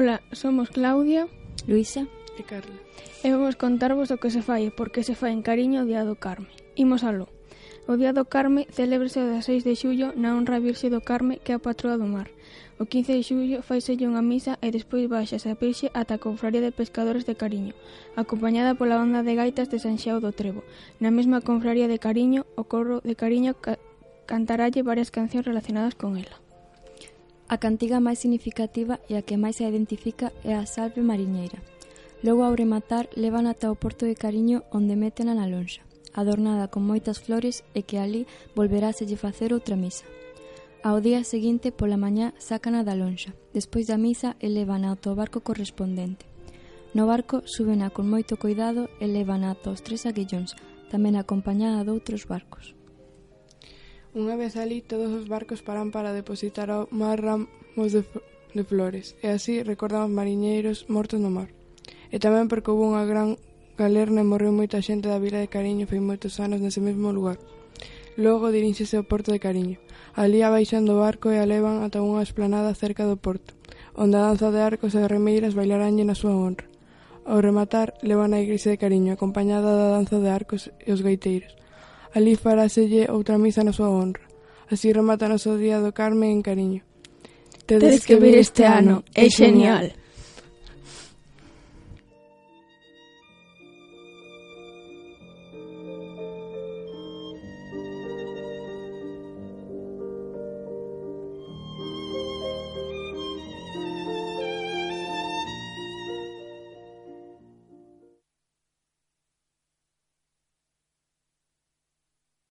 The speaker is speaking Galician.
Ola, somos Claudia, Luisa e Carla. E vamos contarvos o que se fai e por que se fai en cariño o Día do Carme. Imos aló. O Día do Carme celébrese o 16 de xullo na honra Virxe do Carme que é a patroa do mar. O 15 de xullo faiselle unha misa e despois baixas a virxe ata a confraría de pescadores de Cariño, acompañada pola banda de gaitas de San Xeo do Trevo. Na mesma confraría de Cariño, o coro de Cariño ca cantaralle varias cancións relacionadas con ela. A cantiga máis significativa e a que máis se identifica é a Salve Mariñeira. Logo ao rematar, levan ata o porto de Cariño onde meten na lonxa, adornada con moitas flores e que ali volveráselle facer outra misa. Ao día seguinte, pola mañá, sácana da lonxa. Despois da misa, elevan ao o barco correspondente. No barco, súbena con moito cuidado e levan ata os tres aguillóns, tamén acompañada doutros barcos. Unha vez ali, todos os barcos paran para depositar ao mar ramos de, de flores, e así recordan os mariñeiros mortos no mar. E tamén porque houve unha gran galerna e morreu moita xente da vila de Cariño fai moitos anos nese mesmo lugar. Logo diríxese ao porto de Cariño. Alí abaixan do barco e a levan ata unha esplanada cerca do porto, onde a danza de arcos e remeiras bailaranlle na súa honra. Ao rematar, levan a igrexa de Cariño acompañada da danza de arcos e os gaiteiros, Alí faráselle outra misa na súa honra. Así remata o noso día do Carmen en cariño. Tedes que vir este ano, é genial.